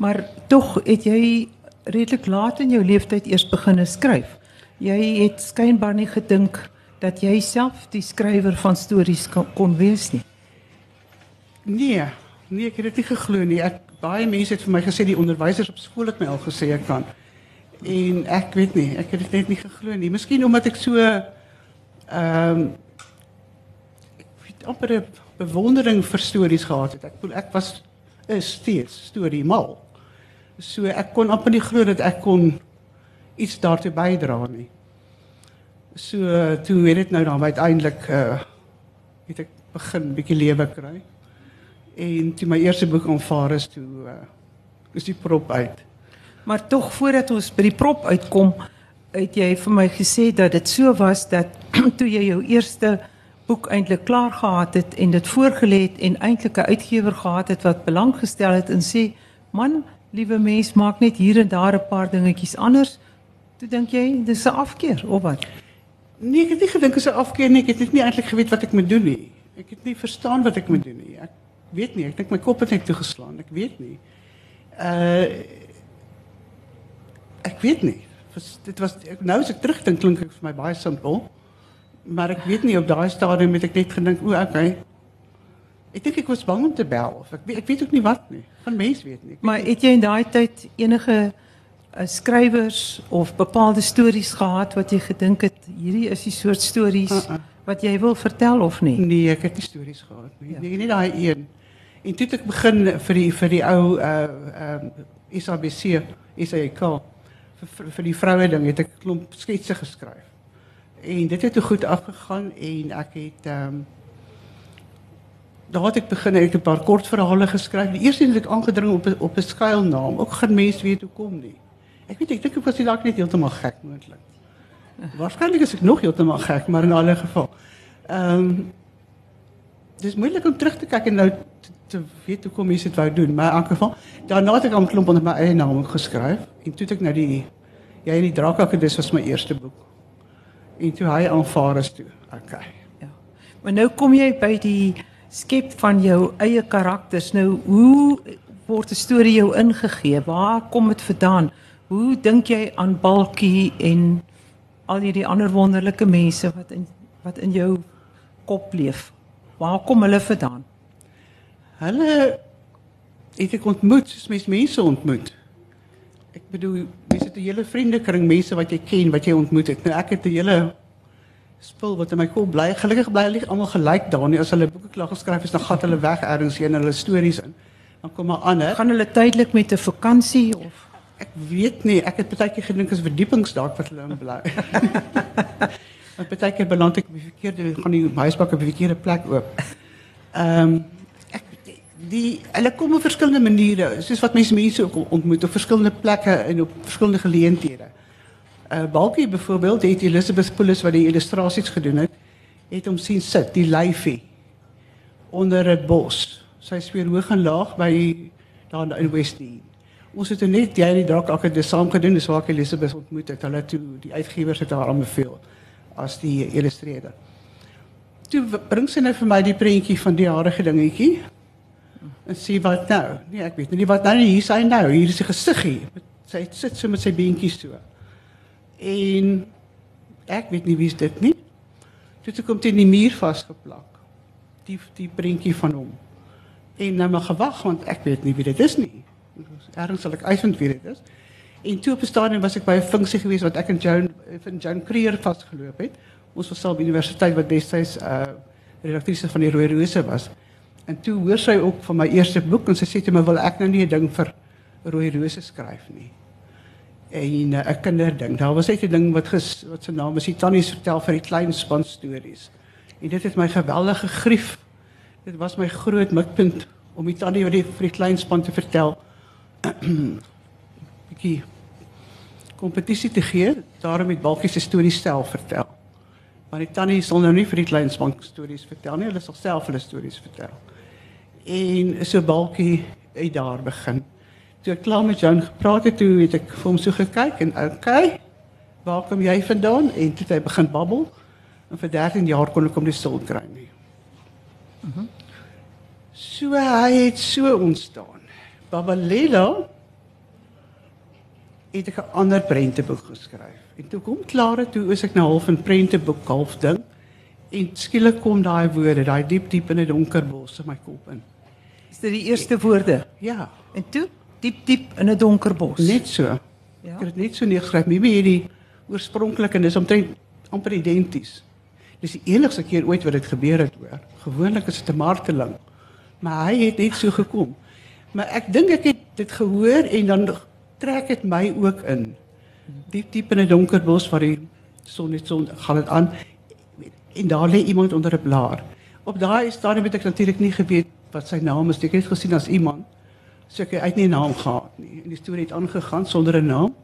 Maar tog het jy redelik laat in jou lewenstyd eers begine skryf. Jy het skynbaar nie gedink dat jy self die skrywer van stories kon, kon wees nie. Nee, nee, ek het dit nie geglo nie. Ek baie mense het vir my gesê die onderwysers op skool het my al gesê ek kan. En ek weet nie, ek het dit net nie geglo nie. Miskien omdat ek so ehm um, ek weet amper 'n bewondering vir stories gehad het. Ek ek was is steeds storie mal. So ek kon amper nie glo dat ek kon iets daartoe bydra nie. So toe weet dit nou dan uiteindelik uh het ek begin bietjie lewe kry. En toe my eerste boek aanvaar is toe uh is die prop uit. Maar tog voordat ons by die prop uitkom, het jy vir my gesê dat dit so was dat toe jy jou eerste boek eintlik klaar gehad het en het en eintlik 'n uitgewer gehad het wat belang gestel het en sê, "Man, liewe mens, maak net hier en daar 'n paar dingetjies anders." Toe dink jy dis 'n afkeer of wat? Nee, ek het nie gedink is afkeer nie. Ek het net nie geweet wat ek moet doen nie. Ek het nie verstaan wat ek moet doen nie. Ek weet nie. Ek dink my kop het net toegeslaan. Ek weet nie. Uh weet nie. Was, dit was nou as ek terugdink klink dit vir my baie simpel. Maar ek weet nie op daai stadium het ek net gedink, o, okay. Ek dink ek was bang om te bel of ek weet, ek weet ook nie wat nie. Van mense weet nie. Weet Maar het jy in daai tyd enige uh, skrywers of bepaalde stories gehad wat jy gedink het hierdie is die soort stories Uh-uh. wat jy wil vertel of nie? Nee, ek het nie stories gehad nie. Nee, nie daai een. En toe ek begin vir die vir die ou uh ehm SABC, SAK vir vir- die vroue ding het ek klomp sketse geskryf. En dit het toe goed afgegaan en ek het ehm um, daar het ek begin ek het 'n paar kortverhale geskryf. Die eerste een het aangedring op op 'n skuilnaam. Ook gaan mense weet hoekom nie. Ek weet ek dink ek was nie dalk net heeltemal gek moontlik. Waarskynlik is ek nog heeltemal gek, maar in alle geval. Ehm um, dis moeilik om terug te kyk en nou te, te weet hoe kom wou doen, maar in elk geval daarna het ek al 'n klomp onder my eie naam geskryf en toe het ek nou die jy en die Drakakkedus was my eerste boek. En toe hy aanvaar is toe. Okay. Ja. Maar nou kom jy by die skep van jou eie karakters. Nou hoe word 'n storie jou ingegee? Waar kom dit vandaan? Hoe dink jy aan Balkie en al hierdie ander wonderlike mense wat in wat in jou kop leef? Waar kom hulle vandaan? Hulle het ek ontmoet, soos mens mense ontmoet. Ek bedoel, mense het 'n hele vriendekring, mense wat jy ken, wat jy ontmoet het. Nou ek het 'n hele spul wat in my kop bly. Gelukkig bly hulle almal gelyk daar nie. As hulle boeke klaar geskryf is, dan gat hulle weg ergens heen en hulle stories in. Dan kom maar ander. Gaan hulle tydelik met 'n vakansie of Ek weet nie, ek het baie keer gedink is verdiepings dalk wat hulle in bly. Want baie keer beland ek op die verkeerde gaan die huisbak op die verkeerde plek oop. Ehm ek die hulle kom op verskillende maniere, soos wat mense mense ook ontmoet op verskillende plekke en op verskillende geleenthede. Uh Balkie byvoorbeeld, het Elizabeth Poulos wat die illustrasies gedoen het, het hom sien sit, die lyfie onder 'n bos. Sy speel hoog en laag by daar in Westdene. Ons het net jy en die draak akademie saam gedoen, dis waar ek Elizabeth ontmoet het. Hulle toe die uitgewers het haar aanbeveel as die illustreerder. Toe bring sy nou vir my die prentjie van die jarige dingetjie. En sê wat nou? Nee, ek weet nie wat nou nie. Hier is hy nou. Hier is sy gesiggie. Met- Sy sit so met sy beentjies so. En ek weet nie wie is dit nie. Toe toe kom dit in die muur vasgeplak. Die die prentjie van hom. En nou maar gewag want ek weet nie wie dit is nie. Ergens sal ek uitvind wie dit is. En toe op 'n stadium was ek by 'n funksie gewees wat ek en Joan van Joan Creer vasgeloop het. Ons was al by universiteit wat destyds uh redaktrise van die Rooi Rose was. En toe hoor sy ook van my eerste boek en sy sê toe my wil ek nou nie 'n ding vir Rooi Rose skryf nie. En uh, 'n kinderding. Daar was net 'n ding wat ges, wat se naam is die tannies vertel vir die klein span stories. En dit het my geweldig gegrief. Dit was my groot mikpunt om die tannie wat die vir die klein span te vertel. bietjie kompetisie te gee, daarom het Balkie se stories self vertel. Maar die tannie sal nou nie vir die klein span stories vertel nie, hulle sal self hulle stories vertel. En so Balkie het daar begin. Toe ek klaar met Joan gepraat het, toe het ek vir hom so gekyk en okay, waar kom jy vandaan? En toe het hy begin babbel. En vir 13 jaar kon ek hom nie stil kry nie. So hy het so ontstaan. Babalela het ek 'n ander prenteboek geskryf. En toe kom klaar het, toe is ek nou half 'n prenteboek half ding. En skielik kom daai woorde, daai diep diep in 'n donker bos in my kop in. Is dit die eerste woorde? Ja, En toe diep diep in 'n donker bos. net so. Ja. Ek het dit net so neergeskryf. Mimi het die oorspronklik en dis omtrent amper identies. Dis die enigste keer ooit wat dit gebeur het hoor. Gewoonlik is dit 'n marteling. Maar hy het net so gekom. Maar ek dink ek het dit gehoor en dan trek dit my ook in. Diep diep in 'n donker bos waar die son net son gaan dit aan en daar lê iemand onder 'n blaar. Op daai stadium het ek natuurlik nie geweet wat sy naam is. Ek het gesien as iemand. So ek uit nie 'n naam gehad nie. En die storie het aangegaan sonder 'n naam.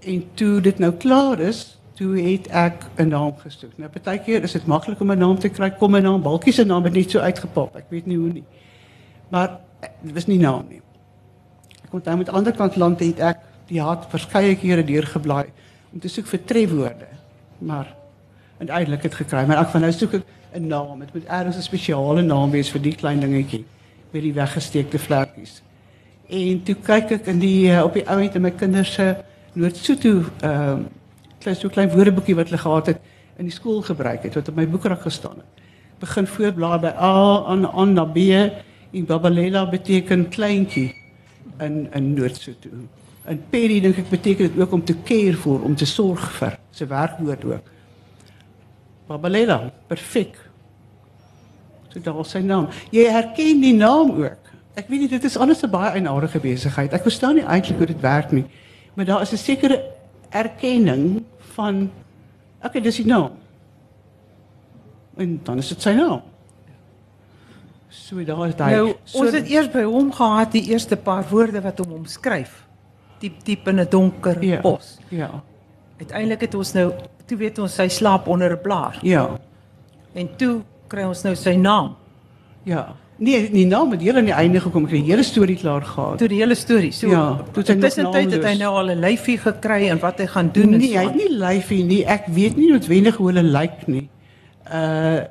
En toe dit nou klaar is, toe het ek 'n naam gesoek. Nou partykeer is dit maklik om 'n naam te kry, kom 'n naam, balkie se naam het net so uitgepop. Ek weet nie hoe nie. Maar eh, dit was nie naam nie. Ek onthou met aan die ander kant land het ek die haat verskeie kere deurgeblaai om te soek vir trefwoorde. Maar uiteindelik het gekry, maar ek van nou soek ek 'n naam. Dit moet ergens 'n spesiale naam wees vir die klein dingetjie met die weggesteekte vlekkies. En toe kyk ek in die uh, op die ou end in my kinders se Noord-Sotho ehm uh, klein so klein woordeboekie wat hulle gehad het in die skool gebruik het wat op my boekrak gestaan het. Begin voorblaai by A aan aan na B en Babalela beteken kleintjie in in Noord-Sotho. En Perry dink ek beteken dit ook om te care vir, om te sorg vir. Sy werkwoord ook. Babalela, perfek. So daar sy naam. Jy herken die naam ook. Ek weet nie dit is alles 'n baie eienaardige besigheid. Ek verstaan nie eintlik hoe dit werk nie. Maar daar is 'n sekere erkenning van okay, dis die naam. En dan is dit sy naam. So daar is daai Nou, so, ons het eers by hom gehad die eerste paar woorde wat hom omskryf. Diep diep in 'n donker ja, bos. Ja. Uiteindelik het ons nou toe weet ons hy slaap onder 'n blaar. Ja. En toe kry ons nou sy naam. Ja. Nee, die naam het heel aan die einde gekom. Ek het die hele storie klaar gehad. Toe die hele storie. So Ja, toe nog tussentyd het hy nou al 'n lyfie gekry en wat hy gaan doen nee, is hy het nie lyfie nie. Ek weet nie noodwendig hoe hulle lyk nie. Uh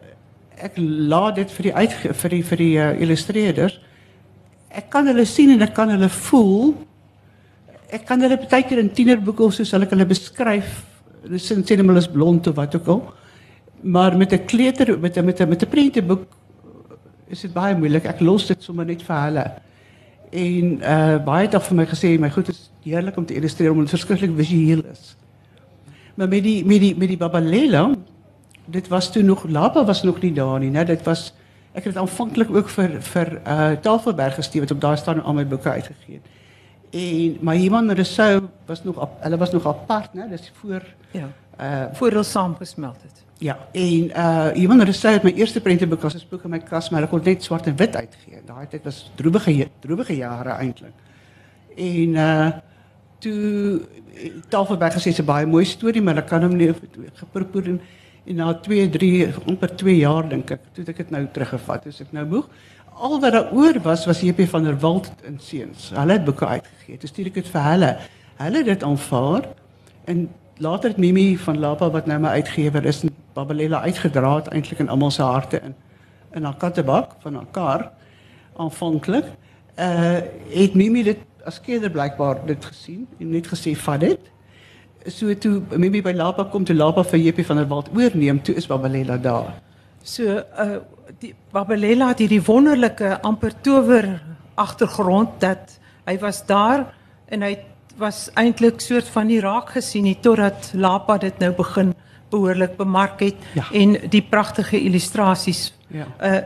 ek laat dit vir die uit vir die vir die uh, illustreerders. Ek kan hulle sien en ek kan hulle voel. Ek kan hulle baie keer in tienerboeke of so sal ek hulle beskryf. Hulle sê hulle is blond of wat ook al. Maar met 'n kleuter met 'n met 'n met 'n prenteboek is dit baie moeilik. Ek los dit sommer net vir hulle. En uh baie het al vir my gesê my goed is heerlik om te illustreer omdat dit verskriklik visueel is. Maar met die met die met die Babalela, dit was toe nog Lapa was nog nie daar nie, né? Dit was ek het dit aanvanklik ook vir vir uh Tafelberg gestuur wat op daai staan al my boeke uitgegee het. En maar Iman Rousseau was nog ap- hulle was nog apart, né? Dis voor ja, uh voor hulle saamgesmelt het. Ja, en uh Iman Rousseau het my eerste prenteboek as 'n boek in my kas, maar hulle kon net swart en wit uitgee. Daai tyd was droewige droewige jare eintlik. En uh toe eh, Tafelberg gesê 'n baie mooi storie, maar ek kan hom nie geprobeer en, en na 2, 3, amper 2 jaar dink ek, toe ek dit nou teruggevat. Dus ek nou moeg. Al wat daaroor was was JP van der Walt en seuns. Hulle het boeke uitgegee. Toe stuur ek dit vir hulle. Hulle het dit aanvaar en later het Mimi van Lapa wat nou my uitgewer is, en Babalela uitgedra het eintlik in almal se harte in in haar kattebak van haar aanvanklik. Uh het Mimi dit as keder blykbaar dit gesien en net gesê vat dit. So toe Mimi by Lapa kom toe Lapa vir JP van der Walt oorneem, toe is Babalela daar. So uh die Babalela het hierdie wonderlike amper tower agtergrond dat hy was daar en hy was eintlik soort van nie raak gesien nie totdat Lapa dit nou begin behoorlik bemark het Ja. en die pragtige illustrasies. Ja. Uh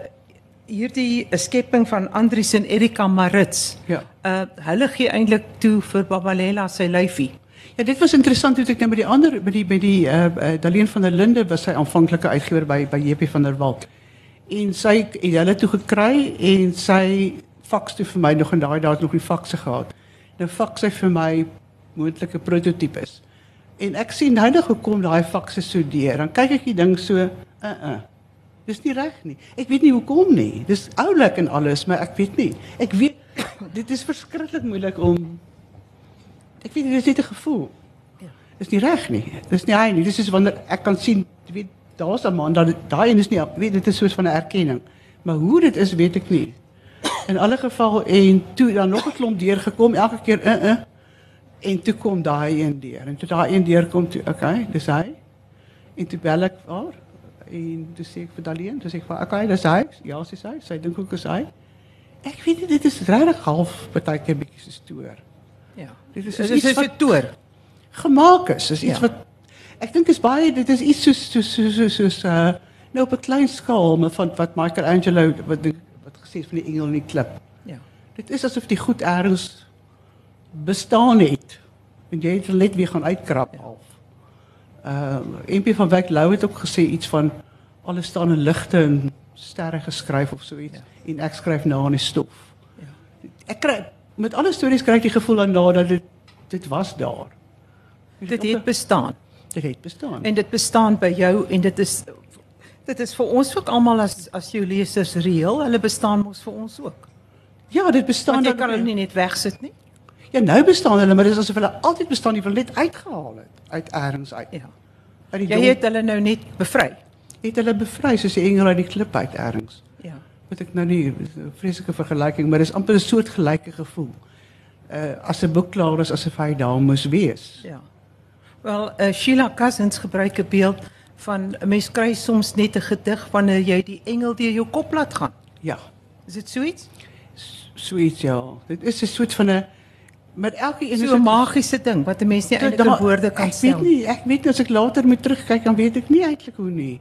hierdie skepping van Andries en Erika Marits. Ja. Uh hulle gee eintlik toe vir Babalela sy lyfie. Ja, dit was interessant toe ek nou met die ander met die met die uh, uh Daleen van der Linde was sy aanvanklike uitgewer by by JP van der Walt. En sy het hulle toe gekry en faks toe vir my nog en daai dae het nog die fakse gehad. Nou faks sy vir my moontlike prototipes. En ek sien nou nog gekom daai fakse so deur. Dan kyk ek die ding so, uh uh. Dis nie reg nie. Ek weet nie hoekom nie. Dis oulik en alles, maar ek weet nie. Ek weet dit is verskriklik moeilik om Ek weet dit is net 'n gevoel. Ja. Dis nie reg nie. Dis nie hy nie. Dis is wanneer ek kan sien, weet, daar's 'n man dat daai een is nie, weet dit is soos van 'n erkenning. Maar hoe dit is, weet ek nie. In alle geval en toe dan nog 'n klomp deurgekom, elke keer uh uh. En toe kom daai een deur. En toe daai een deur kom toe, okay, dis hy. En toe bel ek haar en toe sê ek vir Daleen, toe sê ek vir okay, dis hy. Ja, sê sy. Sy dink ook is hy. Ek weet nie dit is regtig half partykeer bietjie so stoor. Ja. Dit is Dit soos is iets so wat toer. gemaak is. Dis iets Ja. wat ek dink is baie dit is iets soos soos soos soos, soos uh nou op 'n klein skaal maar van wat Michelangelo wat dink- wat gesê het van die engel in die klip. Ja. Dit is asof die goed ergens bestaan het. En jy het dit net weer gaan uitkrap half. Ehm uh, MP van Wyk Lou het ook gesê iets van alles staan in ligte en sterre geskryf of so iets ja. en ek skryf na in die stof. Ja. Ek kry met alle stories kry ek die gevoel aan dat dit dit was daar. Dit het bestaan. dit het bestaan. En dit bestaan by jou en dit is dit is vir ons ook almal as as jou lesers reëel. Hulle bestaan mos vir ons ook. ja, dit bestaan Want jy kan hulle nie net wegsit nie. Ja, nou bestaan hulle, maar dit is asof hulle altyd bestaan, die net uitgehaal het uit ergens uit. Ja. Uit die Jy het hulle nou net bevry. het hulle bevry soos die engel uit die klip uit ergens. Ja. Wat ek nou nie vreeslike vergelyking, maar dis amper 'n soort gelyke gevoel. Uh as 'n boek klaar is asof hy daar moes wees. Ja. Wel, uh, Sheila Cousins gebruik 'n beeld van 'n mens kry soms net 'n gedig wanneer jy die engel deur jou kop laat gaan. Ja, Is dit so iets? sweet ja. Dit is 'n soort van 'n met elke een So is 'n magiese ding wat 'n mens nie eintlik in woorde kan Ek stel. weet nie, ek weet as ek later moet terugkyk dan weet ek nie eintlik hoe nie.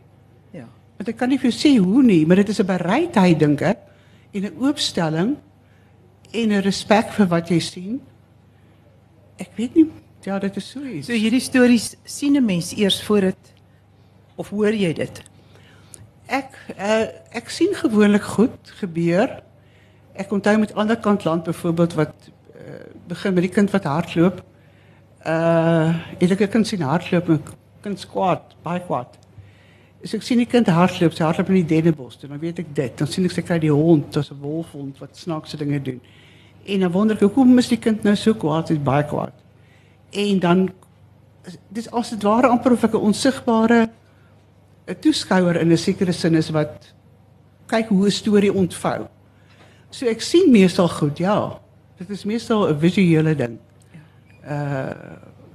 Ja. Want ek kan nie vir jou sê hoe nie, maar dit is 'n bereidheid dink ek en 'n oopstelling en 'n respek vir wat jy sien. Ek weet nie, ja, dit is so iets. So hierdie stories sien 'n mens eers voor dit of hoor jy dit? Ek uh, ek sien gewoonlik goed gebeur. Ek onthou met ander kant land byvoorbeeld wat begin met die kind wat hardloop. Uh het ek 'n kind sien hardloop en kind kwaad, baie kwaad. As ek sien die kind hardloop, sy hardloop in die dennebos, dan weet ek dit. Dan sien ek sy kry die hond, dis 'n wolfhond wat snaakse dinge doen. En dan wonder ek hoekom is die kind nou so kwaad, hy's baie kwaad. En dan dis as dit ware amper of ek 'n onsigbare 'n toeskouer in 'n sekere sin is wat kyk hoe 'n storie ontvou. So ek sien meestal goed, ja. Dit is meestal 'n visuele ding. Uh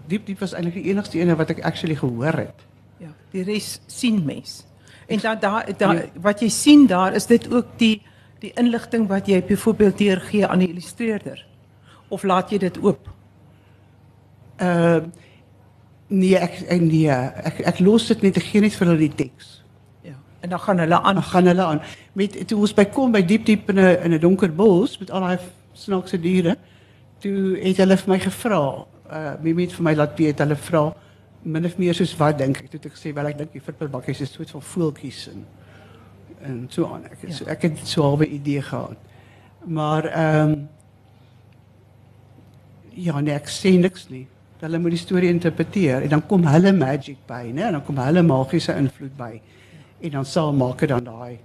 diep diep was eintlik die enigste ene wat ek actually gehoor het. Ja, die res sien mens. En dan daar daar wat jy sien daar is dit ook die die inligting wat jy byvoorbeeld deurgee aan die illustreerder. Of laat jy dit oop? Uh nee, ek- nee, ek ek los dit net ek gee net vir hulle die teks. Ja. En dan gaan hulle aan. Dan gaan hulle aan. Met toe ons by kom by diep diep in 'n in 'n donker bos met al daai snaakse diere. Toe het hulle vir my gevra, uh Mimi het vir my laat weet hulle vra min of meer soos wat dink ek? Toe het ek gesê wel ek dink die virpelbakkies is soort van voeltjies en en so aan. Ek het, so, ek het so 'n idee gehad. Maar ehm um, ja, nee, ek sê niks nie. Hulle moet die storie interpreteer en dan kom hulle magic by, né? En dan kom hulle magiese invloed by. En dan sal maak dit dan daai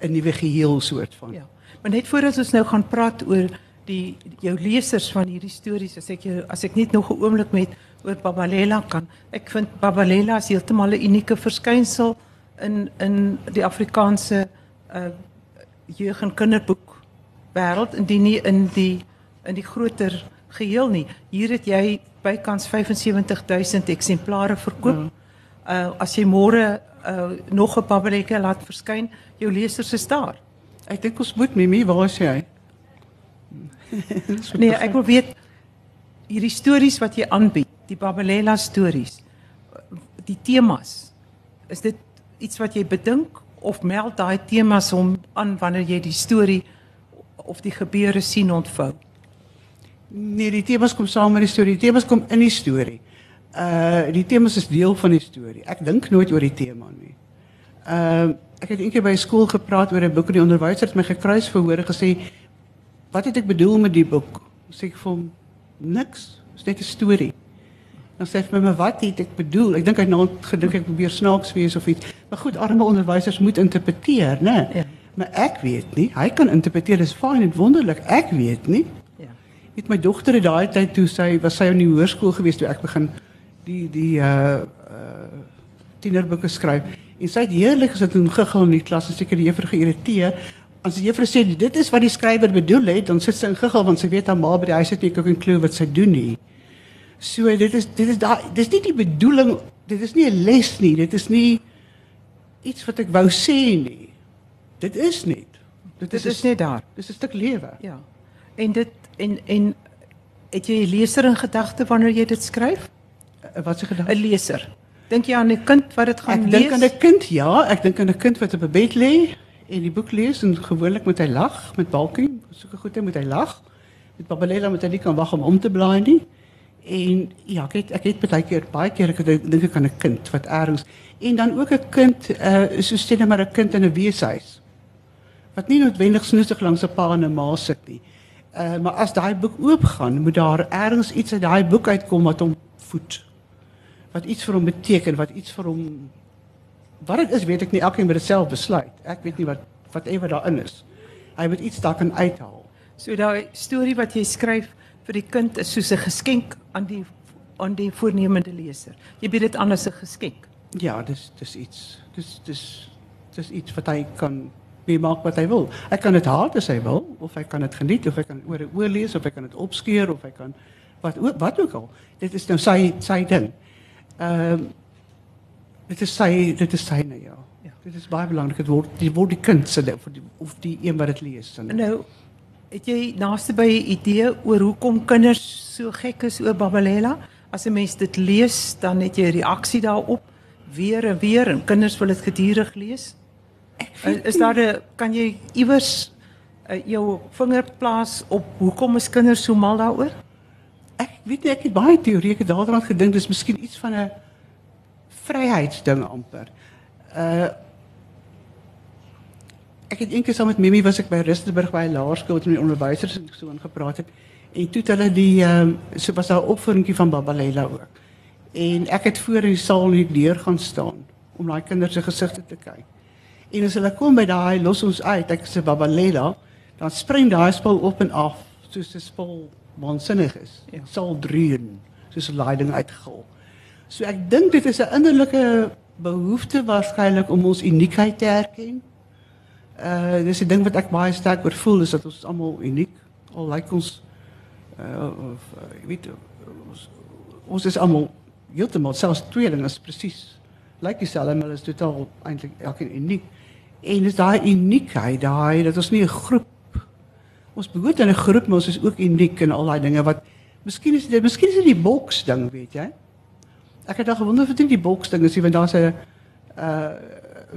'n nuwe geheel soort van. Ja. Maar net voordat ons nou gaan praat oor die jou lesers van hierdie stories, as ek jou as ek net nog 'n oomblik met oor Babalela kan. Ek vind Babalela is heeltemal 'n unieke verskynsel in in die Afrikaanse uh jeug- en kinderboek wêreld indien nie in die in die groter geheel nie. Hier het jy bykans 75000 eksemplare verkoop. Mm. Uh as jy môre uh nog 'n Babalela laat verskyn, jou lesers is daar. Ek dink ons moet Mimi, waar is jy? Nee, ek wil weet hierdie stories wat jy aanbied, die Babalela stories, die temas. Is dit iets wat jy bedink of meld daai temas hom aan wanneer jy die storie of die gebeure sien ontvou? Nee, die temas kom saam met die storie. Die temas kom in die storie. Uh die temas is deel van die storie. Ek dink nooit oor die tema nie. Ehm uh, ek het eendag by skool gepraat oor 'n boek en die onderwyser het my gekruis verhoor en gesê wat het ek bedoel met die boek? Sê ek vir hom niks. Dit is net 'n storie. Dan sê hy vir my maar wat het ek bedoel? Ek dink hy het nou gedink ek probeer snaaks wees of iets. Maar goed, arme onderwysers moet interpreteer, né? Ja. Maar ek weet nie. Hy kan interpreteer. Dis fyn en wonderlik. Ek weet nie. Ja. Weet my dogter het daai tyd toe sy was sy in die hoërskool gewees toe ek begin die die uh uh tienerboeke skryf. En sy het heerlik gesit en gegaan in die klas en seker die juffrou geïrriteer as die juffrou sê dit is wat die skrywer bedoel het, dan sit sy in giggel want sy weet haar ma by die huis nie ook 'n klou wat sy doen nie. So dit is dit is daai dis nie die bedoeling, dit is nie 'n les nie, dit is nie iets wat ek wou sê nie. Dit is net. Dit is, dit is net daar. Dis 'n stuk lewe. Ja. En dit en en het jy 'n leser in gedagte wanneer jy dit skryf? Uh, wat se gedagte? 'n Leser. Dink jy aan 'n kind wat dit gaan ek lees? Ek dink aan 'n kind, ja, ek dink aan 'n kind wat op 'n bed lê en die boek lees en gewoonlik moet hy lag met balkie, soeke goeie moet hy lag. Met Babalela moet hy nie kan wag om om te blaai nie. En ja, ek het ek het baie keer baie keer ek dink ek aan 'n kind wat ergens en dan ook 'n kind uh so stel maar 'n kind in 'n weeshuis wat nie noodwendig snoesig langs 'n pa en 'n ma sit nie. Uh maar as daai boek oopgaan, moet daar ergens iets uit daai boek uitkom wat hom voed. Wat iets vir hom beteken, wat iets vir hom wat dit is, weet ek nie. Elkeen moet dit self besluit. Ek weet nie wat wat ewe daarin is. Hy moet iets daar kan uithaal. So daai storie wat jy skryf vir die kind is soos 'n geskenk aan die aan die voornemende leser. Jy bied dit aan as 'n geskenk. Ja, dis dis iets. Dis dis dis iets wat hy kan wie maak wat hy wil. Hy kan dit haat as hy wil of hy kan dit geniet of hy kan oor oor lees of hy kan dit opskeer of hy kan wat wat ook al. Dit is nou sy sy ding. Ehm um, dit is sy dit is syne ja. ja. Dit is baie belangrik dit word die word die kind se of die of die een wat dit lees. Dan. Nou het jy naaste by 'n idee oor hoekom kinders so gek is oor Babalela? As 'n mens dit lees, dan het jy 'n reaksie daarop weer en weer en kinders wil dit gedurig lees. Is, is daar 'n kan jy iewers uh, jou vinger plaas op hoekom is kinders so mal daaroor? Ek weet nie ek het baie teorieë daaroor gedink dis miskien iets van 'n vryheidsding amper. Uh Ek het eendag saam met Mimi was ek by Rustenburg by laerskool met die onderwysers en so ingepraat het. En toe het hulle die ehm uh, so was daar 'n opvoeringkie van Babalela ook. En ek het voor in die saal nie deur gaan staan om daai kinders se gesigte te kyk. En as hulle kom by daai los ons uit, ek sê Babalela, dan spring daai spul op en af soos 'n spul waansinnig is. Ja. Sal dreun soos 'n leiding uitgil. So ek dink dit is 'n innerlike behoefte waarskynlik om ons uniekheid te erken. Uh dis 'n ding wat ek baie sterk oor voel is dat ons almal uniek al lyk like ons uh of uh, weet ons, ons is almal heeltemal selfs tweeling is presies lyk like dieselfde maar is totaal eintlik elkeen uniek. En dis daai uniekheid, daai dat ons nie 'n groep ons behoort aan 'n groep, maar ons is ook uniek in al daai dinge wat miskien is dit miskien is dit die boks ding, weet jy? Ek het al gewonder of dit die boks ding is, want daar's 'n uh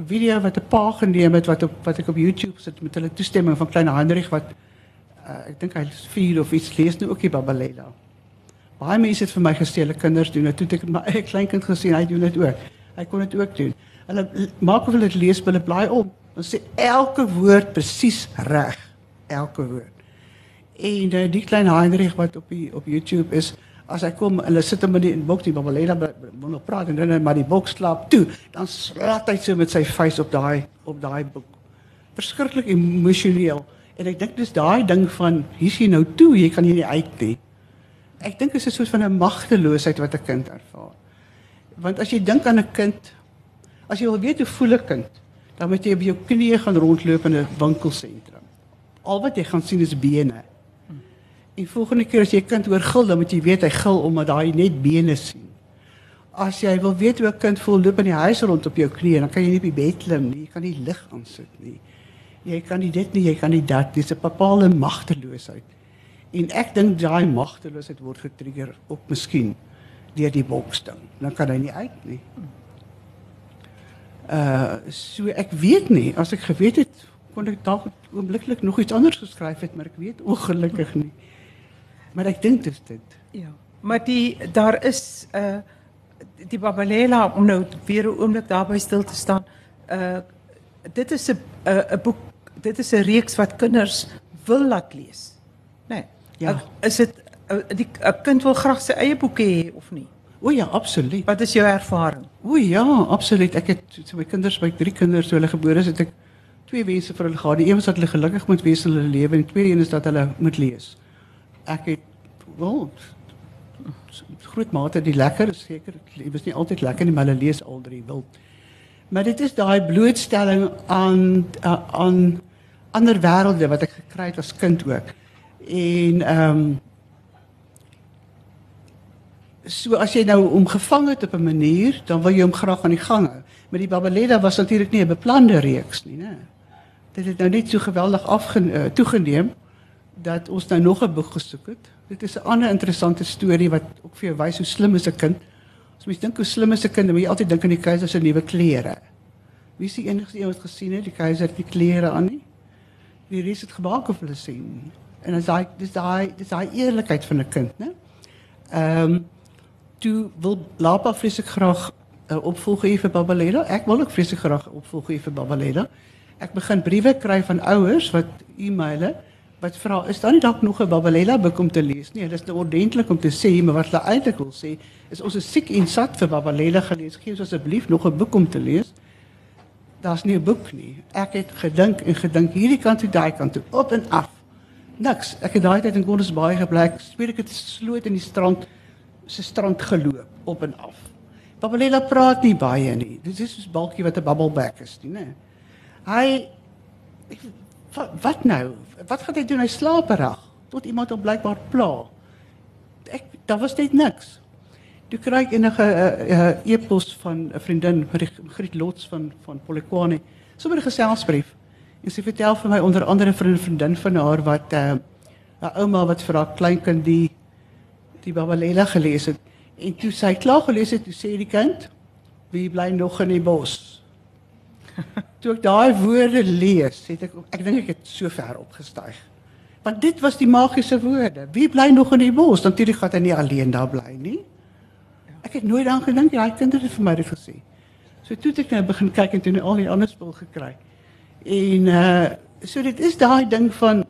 video wat 'n pa geneem het wat op wat ek op YouTube sit met hulle toestemming van klein Hendrik wat uh, ek dink hy is 4 of iets lees nou ook die Babalela. Baie mense het vir my gesê hulle kinders doen dit. Toe ek my eie kleinkind gesien, hy doen dit ook. Hy kon dit ook doen. Hulle maak of hulle dit lees, hulle blaai om. Dan sê elke woord presies reg. Elke woord. En uh, die klein Heinrich wat op die op YouTube is, as hy kom, hulle sit hom in die boks, die Babalena wil nog praat en dan maar die boks slaap toe, dan slaat hy so met sy face op daai op daai boek. Verskriklik emosioneel. En ek dink dis daai ding van hier's jy nou toe, jy kan hier nie uit nie. Ek dink dit is 'n soort van 'n magteloosheid wat 'n kind ervaar. Want as jy dink aan 'n kind, as jy wil weet hoe voel 'n kind, dan moet jy op jou knieë gaan rondloop in 'n winkelsentrum. Al wat jy gaan sien is bene. En volgende keer as jy kind hoor gil, dan moet jy weet hy gil omdat hy net bene sien. As jy wil weet hoe 'n kind voel loop in die huis rond op jou knieë, dan kan jy nie op die bed klim nie, jy kan nie lig aansit nie. Jy kan nie dit nie, jy kan nie dat. Dis 'n bepaalde magteloosheid. En ek dink daai magteloosheid word getrigger op miskien deur die boksding. Dan kan hy nie uit nie. Uh so ek weet nie, as ek geweet het kon ek dalk oombliklik nog iets anders geskryf het, maar ek weet ongelukkig nie. Maar ek dink dit is dit. Ja. Maar die daar is uh die Babalela om nou weer 'n oomblik daarby stil te staan. Uh dit is 'n 'n boek, dit is 'n reeks wat kinders wil laat lees. Nee. Ja. Uh, is dit 'n kind wil graag sy eie boeke hê of nie? O ja, absoluut. Wat is jou ervaring? O ja, absoluut. Ek het so my kinders, my drie kinders toe hulle gebore is, het ek twee wense vir hulle gehad. Die een was dat hulle gelukkig moet wees in hulle lewe en die tweede een is dat hulle moet lees ek het wel groot mate die lekker seker dit was nie altyd lekker nie maar hulle lees al drie wild maar dit is daai blootstelling aan aan ander wêrelde wat ek gekry het as kind ook. En ehm um, so as jy nou hom gevang het op 'n manier, dan wil jy hom graag aan die gang hou. Maar die Babaleda was natuurlik nie 'n beplande reeks nie, né? Dit het nou net so geweldig afge uh, toegeneem dat ons nou nog 'n boek gesoek het. Dit is 'n ander interessante storie wat ook vir jou wys hoe slim is 'n kind. As mens dink hoe slim is 'n kind, dan moet jy altyd dink aan die keiser se nuwe klere. Wie is die enigste een wat gesien het die keiser het die klere aan nie? Die res het gemaak of hulle sien. En as daai dis daai dis daai eerlikheid van 'n kind, né? Ehm um, toe wil Lapa vreeslik graag 'n uh, opvolger hê vir Babaleda. Ek wil ook vreeslik graag 'n opvolger hê vir Babaleda. Ek begin briewe kry van ouers wat e-maile wat vra is daar nie dalk nog 'n Babaleda boek om te lees nie. Dit is nou ordentlik om te sê, maar wat hulle eintlik wil sê is ons is siek en sat vir Babaleda gelees. Gee ons asseblief nog 'n boek om te lees. Daar's nie 'n boek nie. Ek het gedink en gedink hierdie kant toe daai kant toe op en af. Niks. Ek het daai tyd in Gondesbaai gebly. Speel ek het sloot in die strand se strand geloop op en af. Babaleda praat nie baie nie. Dit is soos balkie wat 'n bubbleback is, nie, né? Hy wat, wat nou? Wat gaan hy doen? Hy slaap reg tot iemand hom blykbaar pla. Ek daar was net niks. Toe kry ek enige uh, uh, e-pos van 'n vriendin, Griet Lots van van Polokwane, sommer 'n geselsbrief. En sy vertel vir my onder andere vir 'n vriendin van haar wat 'n uh, 'n ouma wat vir haar kleinkind die die Babalela gelees het. En toe sy klaar gelees het, toe sê die kind, "Wie bly nog in die bos?" Toe ek daai woorde lees, het ek ek dink ek het so ver opgestyg. Want dit was die magiese woorde. Wie bly nog in die bos? Natuurlik gaan hy nie alleen daar bly nie. Ek het nooit aan gedink daai kind het vir my dit gesê. So toe ek nou begin kyk en toe al die ander spul gekry. En uh so dit is daai ding van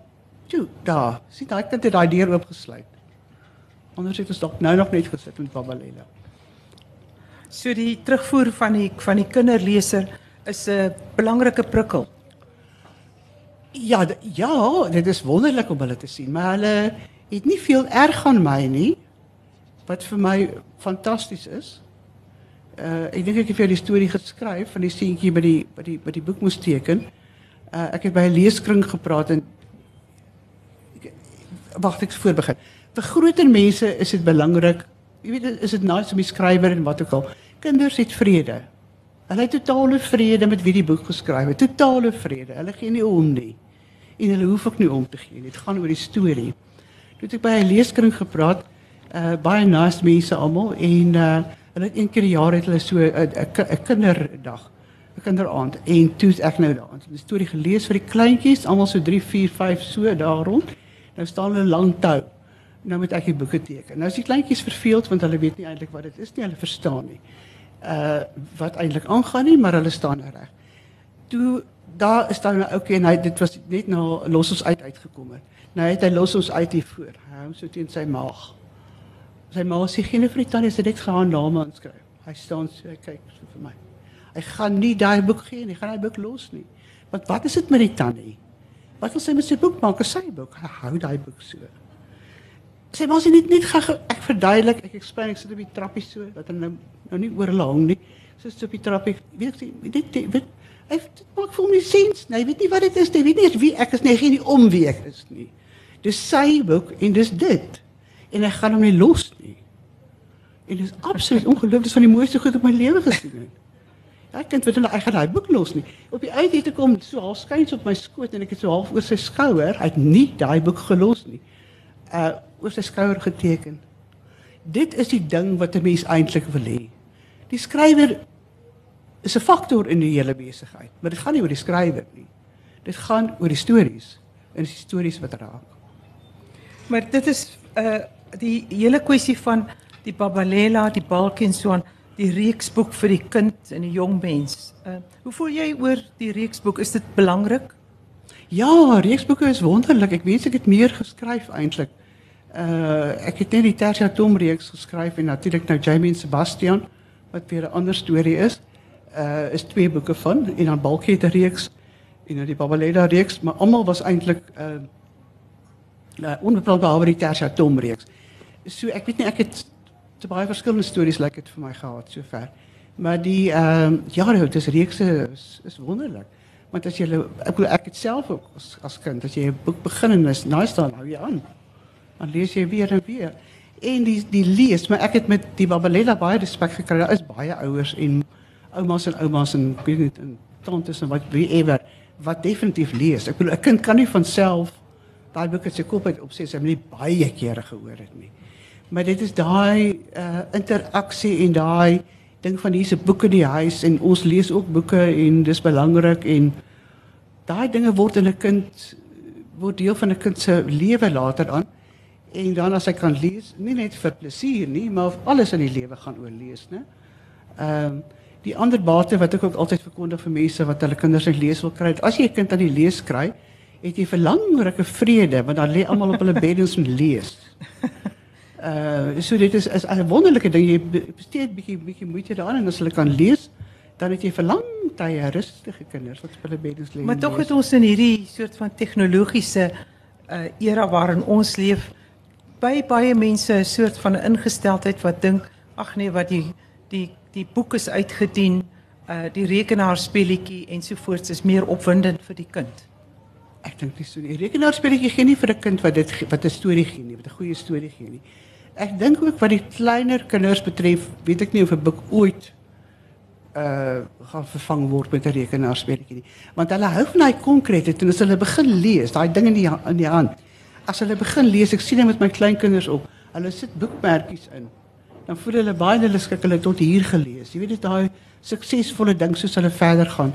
toe daar, sien daai kind het daai deur oopgesluit. Anders het ons dalk nou nog net gesit met Babalela. So die terugvoer van die van die kinderleser is 'n belangrike prikkel. Ja, ja, dit is wonderlik om hulle te sien, maar hulle het nie veel erg aan my nie. Wat vir my fantasties is. Uh ek dink ek het vir die storie geskryf van die seentjie by die by die by die boek moes teken. Uh ek het by 'n leeskring gepraat en wag ek voor begin. Vir groter mense is dit belangrik. Jy weet is dit nice om die skrywer en wat ook al. Kinders het vrede. Hulle het totale vrede met wie die boek geskryf het. Totale vrede. Hulle gee nie om nie. En hulle hoef ook nie om te gee nie. Dit gaan oor die storie. Toe het ek by 'n leeskring gepraat, uh baie nice mense almal en uh hulle het een keer per jaar het hulle so 'n 'n kinderdag, 'n kinderaand en toe ek nou daar. Die storie gelees vir die kleintjies, almal so 3, 4, 5 so daar rond. Nou staan hulle lank tou nou moet ek die boeke teken. Nou is die kleintjies verveeld want hulle weet nie eintlik wat dit is nie, hulle verstaan nie. Uh wat eintlik aangaan nie, maar hulle staan nou reg. Toe daar is daar nou okay en hy dit was net nou los ons uit uitgekom het. Nou het hy los ons uit hier voor. Hy hou so teen sy maag. Sy ma sê geen vir die tannie se dit gaan name aanskryf. Hy staan so kyk so vir my. Hy gaan nie daai boek gee nie, hy gaan daai boek los nie. Want wat is dit met die tannie? Wat wil sy met sy boek maak? Sy boek. Hy hou daai boek so sê maar as jy net net gaan ek verduidelik ek explain ek sit op die trappie so dat hy nou nou nie oor hulle hang nie. So sit op die trappie. Weet jy dit dit maak vir my sins nee weet nie wat dit is jy weet nie wie ek is nie. Geen om wie ek is nie. Dis sy boek en dis dit. En ek gaan hom nie los nie. En dis absoluut ongelooflik. Dis van die mooiste goed op my lewe gesien het. Ja, ek dink hulle ek gaan daai boek los nie. Op die uit het ek kom so half skuins op my skoot en ek het so half oor sy skouer. Hy het nie daai boek gelos nie. Uh oor sy skouer geteken. Dit is die ding wat 'n mens eintlik wil hê. Die skrywer is 'n faktor in die hele besigheid, maar dit gaan nie oor die skrywer nie. Dit gaan oor die stories en die stories wat raak. Maar dit is uh die hele kwessie van die Babalela, die Balkien so aan die reeksboek vir die kind en die jong mens. Uh hoe voel jy oor die reeksboek? Is dit belangrik? Ja, reeksboeke is wonderlik. Ek wens ek het meer geskryf eintlik. Uh ek het net die Tersia Tom reeks geskryf en natuurlik nou Jamie en Sebastian wat weer 'n ander storie is. Uh is twee boeke van en dan 'n reeks en nou die Babaleda reeks, maar almal was eintlik uh uh onbepaald behalwe die reeks. So ek weet nie ek het te baie verskillende stories lyk like dit vir my gehad sover. Maar die ehm uh, ja, dit is reekse is, is wonderlik. Want as jy ek ek het self ook as kind as jy 'n boek begin en is nice dan hou jy aan. Dan lees jy weer en weer. En die die lees, maar ek het met die Babalella baie respek gekry. Daar is baie ouers en oumas en oumas en ek weet nie en tantes en wat wie ever wat definitief lees. Ek bedoel 'n kind kan nie van self daai boek uit sy kop uit opsê sy het nie baie kere gehoor het nie. Maar dit is daai uh, interaksie en daai ding van hierse boeke in die huis en ons lees ook boeke en dis belangrik en daai dinge word in 'n kind word deel van 'n kind se lewe later aan. En dan as hy kan lees, nie net vir plesier nie, maar alles in die lewe gaan oorlees, né? Ehm um, die ander bate wat ek ook altyd verkondig vir mense wat hulle kinders se lees wil kry, as jy 'n kind aan die lees kry, het jy verlangrike vrede want dan lê almal op hulle beddens en lees. Uh so dit is is 'n wonderlike ding jy besteed bietjie bietjie moeite daaraan en as hulle kan lees dan het jy vir lang tye rustige kinders wat op hulle beddens lê. Maar tog het ons in hierdie soort van tegnologiese uh era waarin ons leef by baie mense 'n soort van 'n ingesteldheid wat dink ag nee wat die die die boek is uitgedien uh die rekenaarspeletjie ensovoorts is meer opwindend vir die kind. Ek dink nie so nie. Rekenaarspeletjie gee nie vir 'n kind wat dit wat 'n storie gee nie, wat 'n goeie storie gee nie. Ek dink ook wat die kleiner kinders betref, weet ek nie of 'n boek ooit uh gaan vervang word met 'n rekenaarspeletjie nie. Want hulle hou van daai konkrete en as hulle begin lees, daai ding in die in die hand. As hulle begin lees, ek sien dit met my kleinkinders op. Hulle sit boekmerkies in. Dan voel hulle baie hulle skik hulle tot hier gelees. Jy weet dit daai suksesvolle ding soos hulle verder gaan.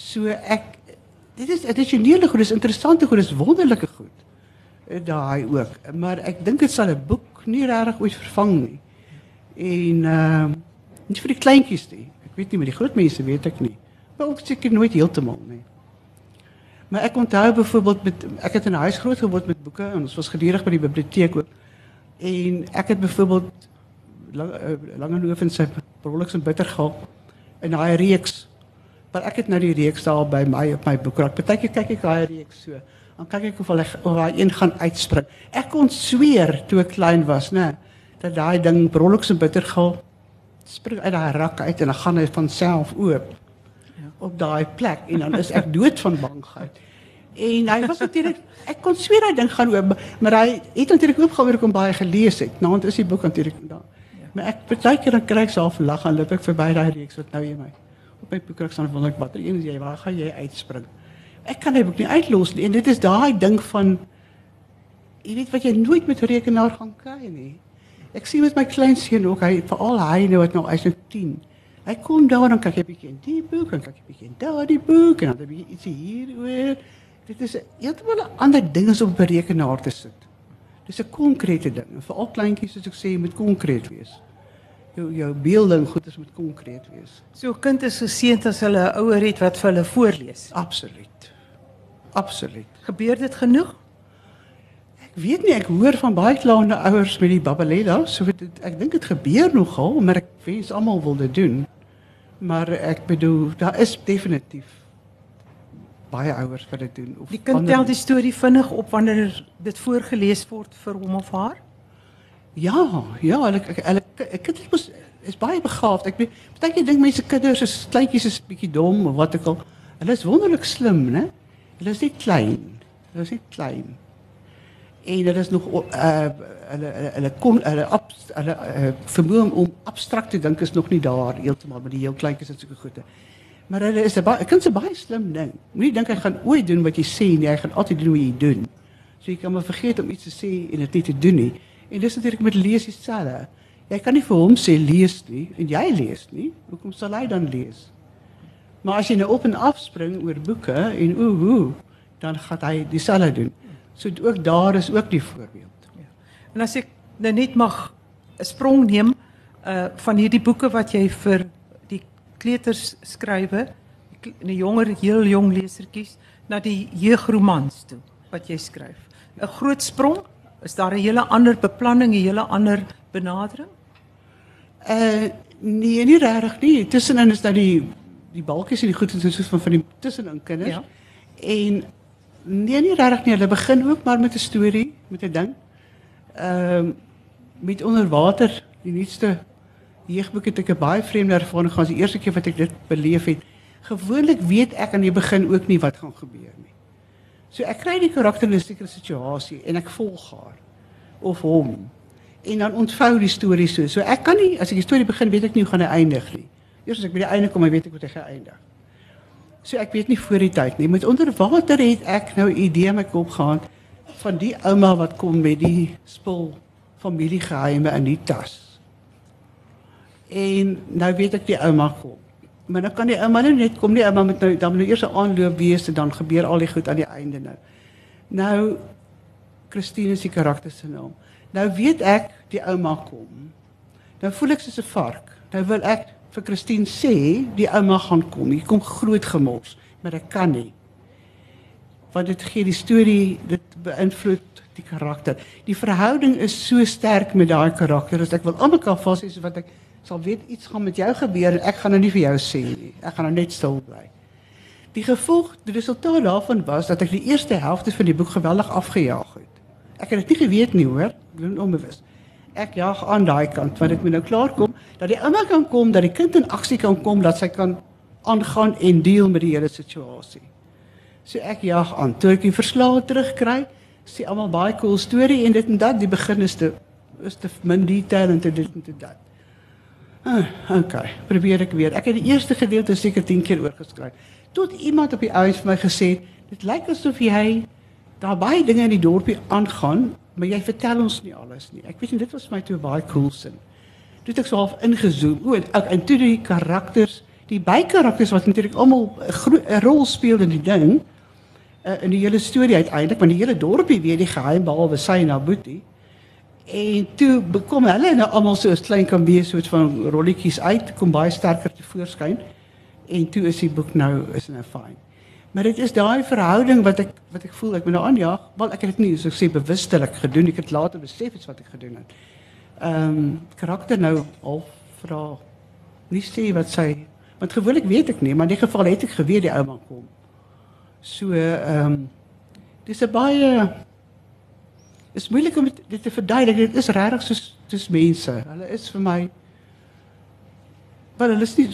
So ek dit is addisionele goed, dis interessante goed, dis wonderlike goed. Eh, daai ook. Maar ek dink dit sal 'n boek nie regtig ooit vervang nie. En ehm uh, nie vir die kleintjies nie. Ek weet nie met die groot mense weet ek nie. Maar ook seker nooit heeltemal nie. Maar ek onthou byvoorbeeld met ek het in 'n huis groot geword met boeke en ons was gedurig by die biblioteek ook. En ek het byvoorbeeld lang uh, Langehoven se Prolix en Bittergal in daai reeks. Maar ek het nou die reeks daar by my op my boekrak. Partykeer kyk ek daai reeks so dan kyk ek of hulle of daai een gaan uitspring. Ek kon sweer toe ek klein was, né, dat daai ding Brolix en Bittergal spring uit daai rak uit en dan gaan hy van self oop. Op daai plek en dan is ek dood van bangheid. En hy was natuurlik ek kon sweer hy ding gaan oop, maar hy het natuurlik oop gehoor kom baie gelees het. Nou is die boek natuurlik daar. Ja. Maar ek partykeer dan kry ek self lag en loop ek verby daai reeks wat nou jy my op my boek kry staan wonder ek watter een is jy waar gaan jy uitspring? ek kan dit ook nie uitlos nie en dit is daai ding van jy weet wat jy nooit met rekenaar gaan kry nie. Ek sien met my kleinseun ook, hy veral hy nou wat nou hy's nou 10. Hy kom daar en dan kyk hy bietjie in die boek en kyk hy bietjie in daardie boek en dan 'n bietjie ietsie hier oor. Dit is heeltemal 'n ander ding as om 'n rekenaar te sit. Dis 'n konkrete ding. Vir al kleintjies soos ek sê, moet konkreet wees. Jou jou beelding goeders moet konkreet wees. So 'n kind is geseënd as hulle 'n ouer het wat vir hulle voorlees. Absoluut. Absoluut. Gebeur dit genoeg? Ek weet nie, ek hoor van baie kleine ouers met die babalella, so dit ek dink dit gebeur nogal, maar ek wens almal wil dit doen. Maar ek bedoel, daar is definitief baie ouers wat dit doen of Die kind tel die storie vinnig op wanneer dit voorgeles word vir hom of haar? Ja, ja, hulle hulle ek dit is is baie begaafd. Ek weet, baie keer dink mense kinders is kleintjies is bietjie dom of wat ook al. Hulle is wonderlik slim, né? Hulle is nie klein. Hulle is nie klein. En hulle is nog uh hulle kon hulle ab, hulle uh, vermoë om abstrakt te dink is nog nie daar heeltemal met die heel kleintjies en sulke goede. Maar hulle is 'n baie kind se baie slim ding. Moenie dink hy gaan ooit doen wat jy sê nie, hy gaan altyd doen wat jy doen. So jy kan maar vergeet om iets te sê en dit nie te doen nie. En dis natuurlik met lees dieselfde. Jy kan nie vir hom sê lees nie en jy lees nie. Hoekom sal hy dan lees? Maar as jy nou op en af spring oor boeke en o hoe, dan gaan hy dieselfde doen. So ook daar is ook die voorbeeld. Ja. En as ek nou net mag 'n sprong neem uh van hierdie boeke wat jy vir die kleuters skrywe, die jonger heel jong lesertjies na die jeugromans toe wat jy skryf. 'n Groot sprong, is daar 'n hele ander beplanning, 'n hele ander benadering? Uh nee, nie regtig nie. Tussenin is dat die die balkies en die goed en soos van van die tussenin kinders. Ja. En nee nie regtig nie, hulle begin ook maar met 'n storie, met 'n ding. Ehm um, met onder water, die nuutste jeugboek het ek 'n baie vreemde ervaring gehad. Die eerste keer wat ek dit beleef het, Gewoonlik weet ek aan die begin ook nie wat gaan gebeur nie. So ek kry die karakter in 'n sekere situasie en ek volg haar of hom. En dan ontvou die storie so. So ek kan nie as ek die storie begin weet ek nie hoe gaan hy eindig nie. Eers as ek by die einde kom, weet ek hoe dit gaan eindig. So ek weet nie voor die tyd nie. Met onder water het ek nou 'n idee in my kop gehad van die ouma wat kom met die spul familiegeheime in die tas. En nou weet ek die ouma kom. Maar dan kan die ouma nou net kom nie ouma met nou dan moet nou eers 'n aanloop wees en dan gebeur al die goed aan die einde nou. Nou Christine is die karakter se naam. Nou weet ek die ouma kom. Nou voel ek soos 'n vark. Nou wil ek vir Christine sê die ouma gaan kom. Hier kom groot gemors, maar ek kan nie. Want dit gee die storie, dit beïnvloed die karakter. Die verhouding is so sterk met daai karakter dat ek wil almekaar vas is wat ek sal weet iets gaan met jou gebeur en ek gaan nou nie vir jou sê nie. Ek gaan nou net stil bly. Die gevolg, die resultaat daarvan was dat ek die eerste helfte van die boek geweldig afgejaag het. Ek het dit nie geweet nie hoor, doen onbewus. Ek jaag aan daai kant want ek moet nou klaar kom dat die ouma kan kom, dat die kind in aksie kan kom, dat sy kan aangaan en deel met die hele situasie. So ek jaag aan. Toe ek die verslae terugkry, sê almal baie cool storie en dit en dat, die begin is te is te min detail en te dit en te dat. Ah, okay, probeer ek weer. Ek het die eerste gedeelte seker 10 keer oorgeskryf. Tot iemand op die ouens vir my gesê, dit lyk asof jy daar baie dinge in die dorpie aangaan, maar jy vertel ons nie alles nie. Ek weet nie dit was my toe baie cool sin. Toe het ek so half ingezoom. O, en, en toe die karakters, die bykarakters wat natuurlik almal 'n rol speel in die ding, uh, in die hele storie uiteindelik, want die hele dorpie weet die geheim behalwe sy en Abuti. En toe bekom hulle nou almal so 'n klein kan wees soort van rolletjies uit, kom baie sterker te voorskyn. En toe is die boek nou is nou fyn. Maar dit is daai verhouding wat ek wat ek voel ek moet nou aanjaag. Wel ek het dit nie so sê bewustelik gedoen, ek het later besef iets wat ek gedoen het. Um, karakter nou al vra nie sê wat sy want gewoonlik weet ek nie, maar in die geval het ek geweet die ouma kom. So ehm um, dis 'n baie is moeilik om dit te verduidelik. Dit is regtig soos soos mense. Hulle is vir my wel hulle is nie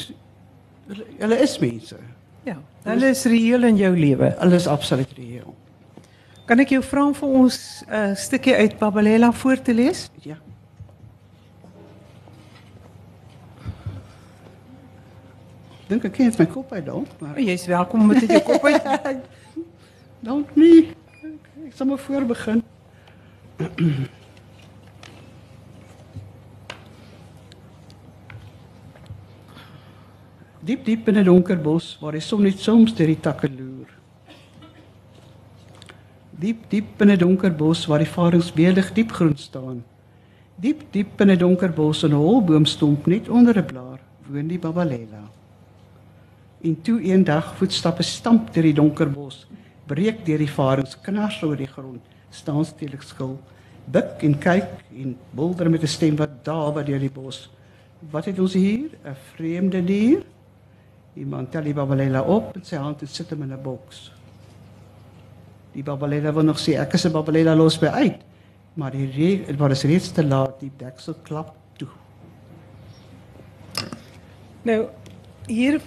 hulle is mense. Ja, hulle is reëel in jou lewe. Hulle is absoluut reëel. Kan ek jou vra om vir ons 'n uh, stukkie uit Babalela voor te lees? Ja. Dink ek ken my kop uit dan, maar oh, jy's welkom om dit jou kop uit. Dank nie. Ek sal maar voor begin. diep diep in 'n donker bos waar die son net soms deur die takke loer. Diep diep in 'n donker bos waar die varens beelig diep groen staan. Diep diep in 'n donker bos en 'n holboomstomp net onder 'n blaar woon die Babalela. En toe eendag voetstappe stamp deur die donker bos, breek deur die varens knars oor die grond, staan stedelik skil buk en kyk en bulder met 'n stem wat daar by deur die bos. Wat het ons hier? 'n Vreemde dier? Iemand tel die babalela op en sy hand sit hom in 'n boks. Die babalela wil nog sê ek is 'n babalela los by uit, maar die dit was reeds te laat, die deksel klap toe. Nou hier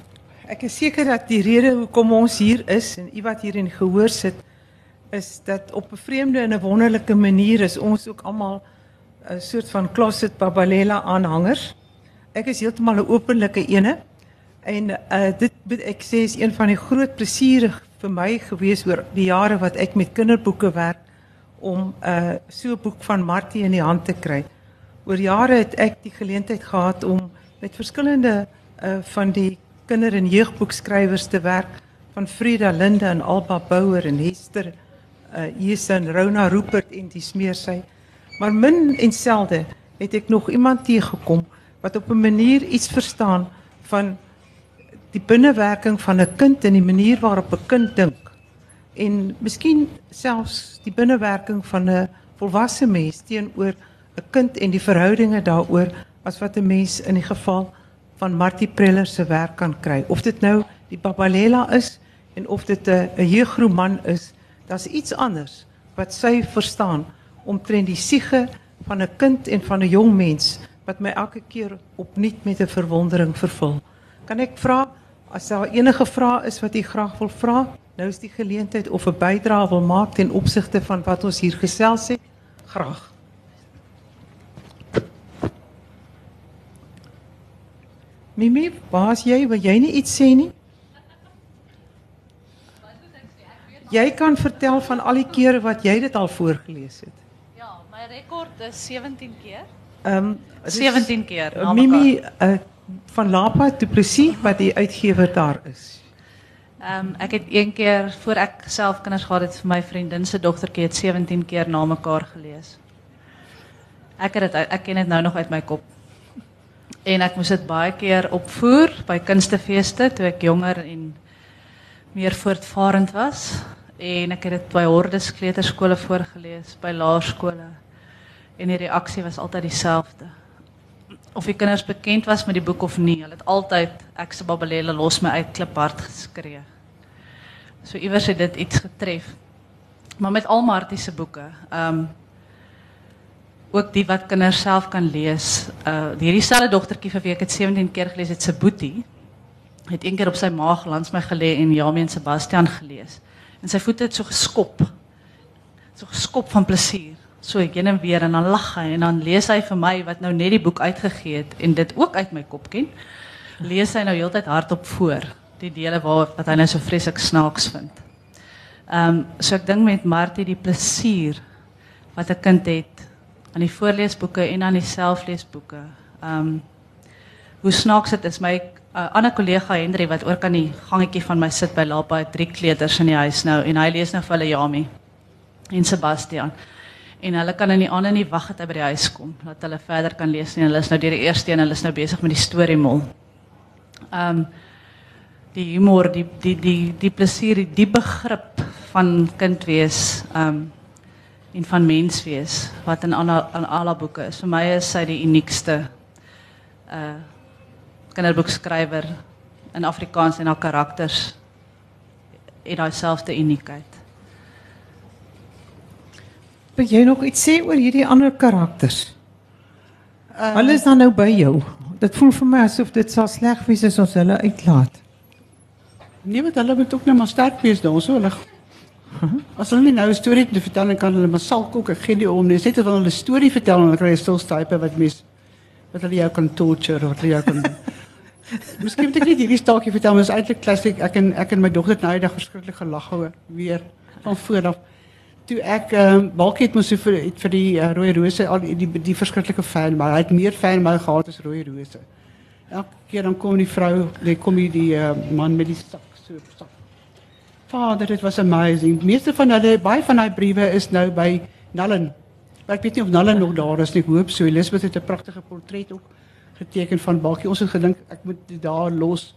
ek is seker dat die rede hoekom ons hier is en u wat hier in gehoor sit is dat op 'n vreemde en 'n wonderlike manier is ons ook almal 'n soort van closet babalela aanhangers. Ek is heeltemal 'n openlike ene en uh, dit ek sê is een van die groot plesiere vir my gewees oor die jare wat ek met kinderboeke werk om 'n uh, so 'n boek van Martie in die hand te kry. Oor jare het ek die geleentheid gehad om met verskillende uh, van die kinder- en jeugboekskrywers te werk van Frida Linde en Alba Bouwer en Hester uh Jason Rona Rupert en die smeer sy. Maar min en selde het ek nog iemand teëgekom wat op 'n manier iets verstaan van die binnewerking van 'n kind en die manier waarop 'n kind dink. En miskien selfs die binnewerking van 'n volwasse mens teenoor 'n kind en die verhoudinge daaroor as wat 'n mens in die geval van Martie Preller se werk kan kry. Of dit nou die Babalela is en of dit 'n 'n jeugroman is Daar's iets anders wat sy verstaan omtrent die siege van 'n kind en van 'n jong mens wat my elke keer opnuut met 'n verwondering vervul. Kan ek vra As daar enige vrae is wat u graag wil vra, nou is die geleentheid of 'n bydrae wil maak ten opsigte van wat ons hier gesels het, graag. Mimi, waar's jy? Wil jy nie iets sê nie? Jy kan vertel van al die kere wat jy dit al voorgelees het. Ja, my rekord is 17 keer. Ehm um, 17 keer. na Mimi uh, van Lapa Du Plessis wat die uitgewer daar is. Ehm um, ek het een keer voor ek self kinders gehad het vir my vriendin se dogtertjie het 17 keer na mekaar gelees. Ek het dit uit- ek ken dit nou nog uit my kop. En ek moes dit baie keer opvoer by kunstefeeste toe ek jonger en meer voortvarend was en ek het dit by hordes kleuterskole voorgelees, by laerskole. En die reaksie was altyd dieselfde. Of die kinders bekend was met die boek of nie, hulle het altyd ek se los my uit kliphard geskree. So iewers het dit iets getref. Maar met al Martie se ehm ook die wat kinders self kan lees. Uh hierdie selfde dogtertjie vir wie ek dit 17 keer gelees het, se boetie het een keer op sy maag langs my gelê en Jamie en Sebastian gelees. En sy voete het so geskop. So geskop van plesier. So heen en weer en dan lag hy en dan lees hy vir my wat nou net die boek uitgegee het en dit ook uit my kop ken. Lees hy nou heeltyd hardop voor die dele waar wat hy nou so vreeslik snaaks vind. Ehm um, so ek dink met Martie die plesier wat 'n kind het aan die voorleesboeke en aan die selfleesboeke. Ehm um, hoe snaaks dit is my uh, ander kollega Henry wat ook aan die gangetjie van my sit by Lapa drie kleuters in die huis nou en hy lees nou vir hulle en Sebastian. En hulle kan in die aande nie wag dat hy by die huis kom dat hulle verder kan lees nie. Hulle is nou deur die eerste een, hulle is nou besig met die storiemol. Ehm um, die humor, die die die die plesier, die, die begrip van kind wees, ehm um, en van mens wees wat in Anna in alle boeke is. Vir my is sy die uniekste uh kinderboekskrywer in Afrikaans en haar karakters het daai selfde uniekheid. Wil jy nog iets sê oor hierdie ander karakters? Uh, Hulle is dan nou by jou. Dit voel vir my asof dit sal sleg wees as ons hulle uitlaat. Nee, want hulle moet ook nou maar sterk wees daar so hulle. As hulle nie nou 'n storie te vertel dan kan hulle maar sal kook. Ek gee nie om nie. Net as hulle 'n storie vertel en hulle kry 'n stilstype wat mens wat hulle jou kan torture of wat hulle jou kan Miskien moet ek net hierdie staaltjie vertel, maar is eintlik klassiek. Ek en ek en my dogter het nou eendag verskriklik gelag oor weer van voor af. Toe ek ehm um, Balkie het mos so vir het vir die uh, rooi rose al die die, die verskriklike fan, maar hy het meer fan my gehad as rooi rose. Elke keer dan kom die vrou, dan kom die, die uh, man met die sak so sak. Vader, dit was amazing. Meeste van hulle baie van daai briewe is nou by Nallen. Maar ek weet nie of Nallen nog daar is nie. Hoop so. Elisabeth het 'n pragtige portret ook geteken van Bakkie. Ons het gedink ek moet dit daar los.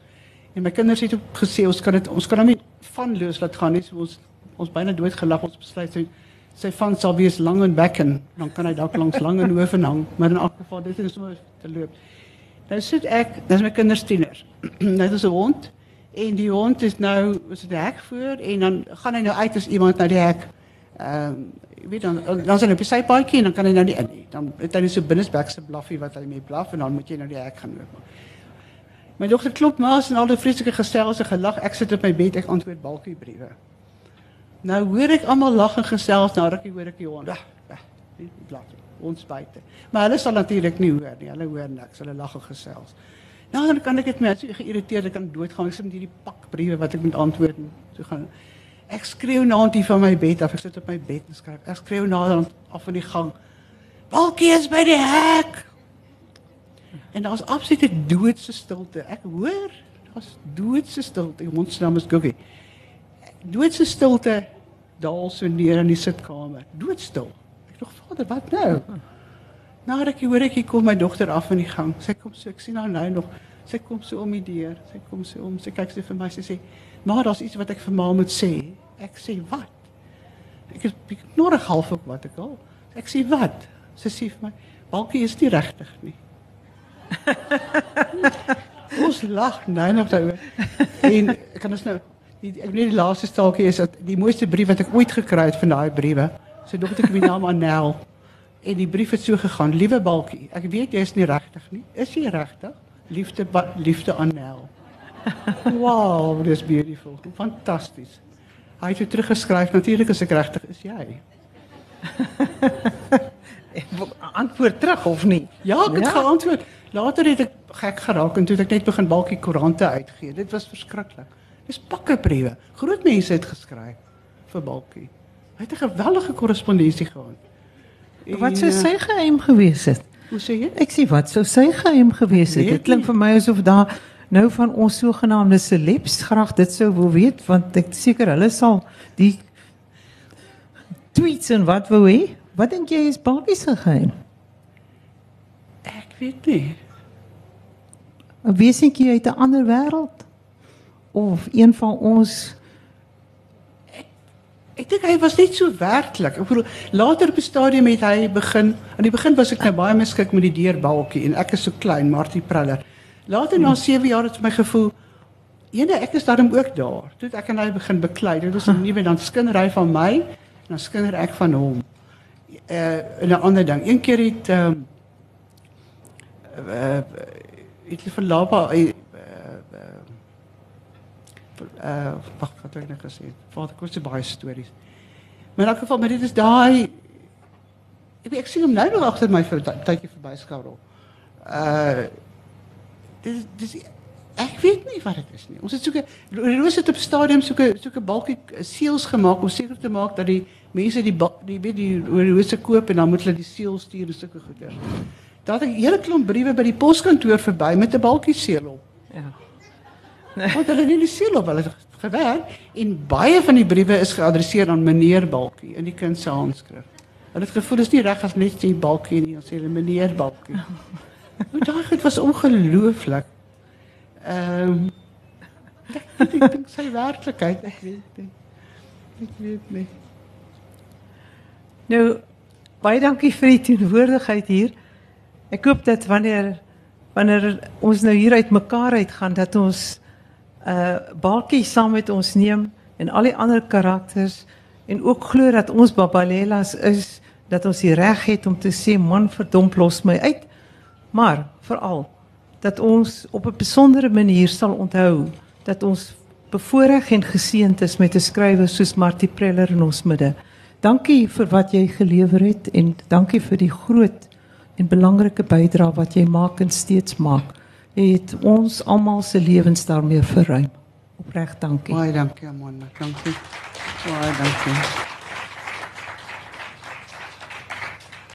En my kinders het ook gesê ons kan dit ons kan hom nie vanloos laat gaan nie. So ons ons byna dood gelag ons besluit sy sy van sal wees lang en bekken. Dan kan hy dalk langs lang en hoof en hang, maar in elk geval dit is sommer te loop. Nou sit ek, dis my kinders tieners. nou dis 'n hond en die hond is nou is dit hek voor en dan gaan hy nou uit as iemand na die hek. Ehm um, jy weet dan dan sien hy op die sypaadjie en dan kan hy nou nie in nie. Dan het hy net so binnensbekse blaffie wat hy mee blaf en dan moet jy nou die hek gaan loop. My dogter klop maas en al die vreeslike gestelse gelag. Ek sit op my bed, ek antwoord balkie briewe. Nou hoor ek almal lag en gesels, nou rukkie hoor ek die hond. Weg, weg. Die blaf. Ons buite. Maar hulle sal natuurlik nie hoor nie. Hulle hoor niks. Hulle lag en gesels. Nou dan kan ek dit met so geïrriteerd ek kan doodgaan. Ek sit met hierdie pak briewe wat ek moet antwoord en so gaan. Ek skreeu na aan die van my bed af. Ek sit op my bed en skryf. Ek skreeu na aan af in die gang. Balkie is by die hek. En daar's absolute doodse stilte. Ek hoor daar's doodse stilte. Se naam is Guggie. Doodse stilte daal so neer in die sitkamer. Doodstil. Ek dink vader, wat nou? Nadat ek hoor ek kom my dogter af in die gang. Sy kom so, ek sien haar nou nog. Sy kom so om die deur. Sy kom so om. Sy kyk sy vir my sy sê, "Maar daar's iets wat ek vir ma moet sê." Ek sê, "Wat?" Ek is knorrig half op wat ek al. Ek sê, "Wat?" Sy sê vir my, "Balkie is nie regtig nie." Ons lag nou nog daaroor. En ek kan ons nou die ek weet die laaste staaltjie is dat die mooiste brief wat ek ooit gekry het van daai briewe. Sy dogter het my naam Annel. En die brief het so gegaan: "Liewe Balkie, ek weet jy is nie regtig nie. Is jy regtig? Liefde liefde Annel." Wow, dis beautiful. Fantasties. Hy het teruggeskryf, natuurlik is ek regtig is jy. Antwoord terug of nie? Ja, ek het Ja. geantwoord. Later het ek gek geraak en toe het ek net begin balkie koerante uitgee. Dit was verskriklik. Dis pakke briewe. Groot mense het geskryf vir balkie. Hy het 'n geweldige korrespondensie gehad. Wat sou En, sy geheim gewees het? eh, Hoe sê jy? Ek sê wat sou sy geheim gewees het? Weet Dit klink nie. vir my asof daar nou van ons sogenaamde celebs graag dit sou wil weet want ek seker hulle sal die tweets en wat wou hê. Wat dink jy is Barbie se geheim? Ek weet nie. 'n Wesentjie uit 'n ander wêreld of een van ons Ek dink hy was net so werklik. Ek bedoel later op die stadium het hy begin. Aan die begin was ek nou baie miskik met die deurbalkie en ek is so klein, Martie Preller. Later na 7 jaar het vir my gevoel ene ek is daarom ook daar. Toe ek en hy begin beklei. Dit was 'n nuwe dan skinder hy van my en dan skinder ek van hom. Uh 'n ander ding. Een keer het ehm um, uh, het hulle van Lapa uh, uh wag wat het ek nou gesê? Vader kos se baie stories. Maar in elk geval, maar dit is daai ek weet ek sien hom nou nog agter my vir 'n tydjie verby skarrel. Uh dis dis ek weet nie wat dit is nie. Ons het soeke Roos het op stadium soeke soeke balkie seels gemaak om seker te maak dat die mense die die weet die Rose koop en dan moet hulle die seël stuur en sulke goeder. Daar het 'n hele klomp briewe by die poskantoor verby met 'n balkie seël op. ja. Want hulle het nie die seël op hulle het gewerk en baie van die briewe is geadresseer aan meneer Balkie in die kind se handskrif. Hulle het gevoel dis nie reg as net sê Balkie nie, dan sê hulle meneer Balkie. Hoe daai goed was ongelooflik. Ehm um, ek, dink sy werklikheid, ek weet nie. Ek weet nie. Nou baie dankie vir die teenwoordigheid hier. Ek hoop dat wanneer wanneer ons nou hier uit mekaar uitgaan dat ons uh Balkie saam met ons neem en al die ander karakters en ook glo dat ons Babalelas is dat ons die reg het om te sê man verdomp los my uit. Maar veral dat ons op 'n besondere manier sal onthou dat ons bevoorreg en geseënd is met 'n skrywer soos Martie Preller in ons midde. Dankie vir wat jy gelewer het en dankie vir die groot en belangrike bydrae wat jy maak en steeds maak. Het ons almal se lewens daarmee verruim. Opreg dankie. Baie dankie Amanda. Dankie. Baie dankie.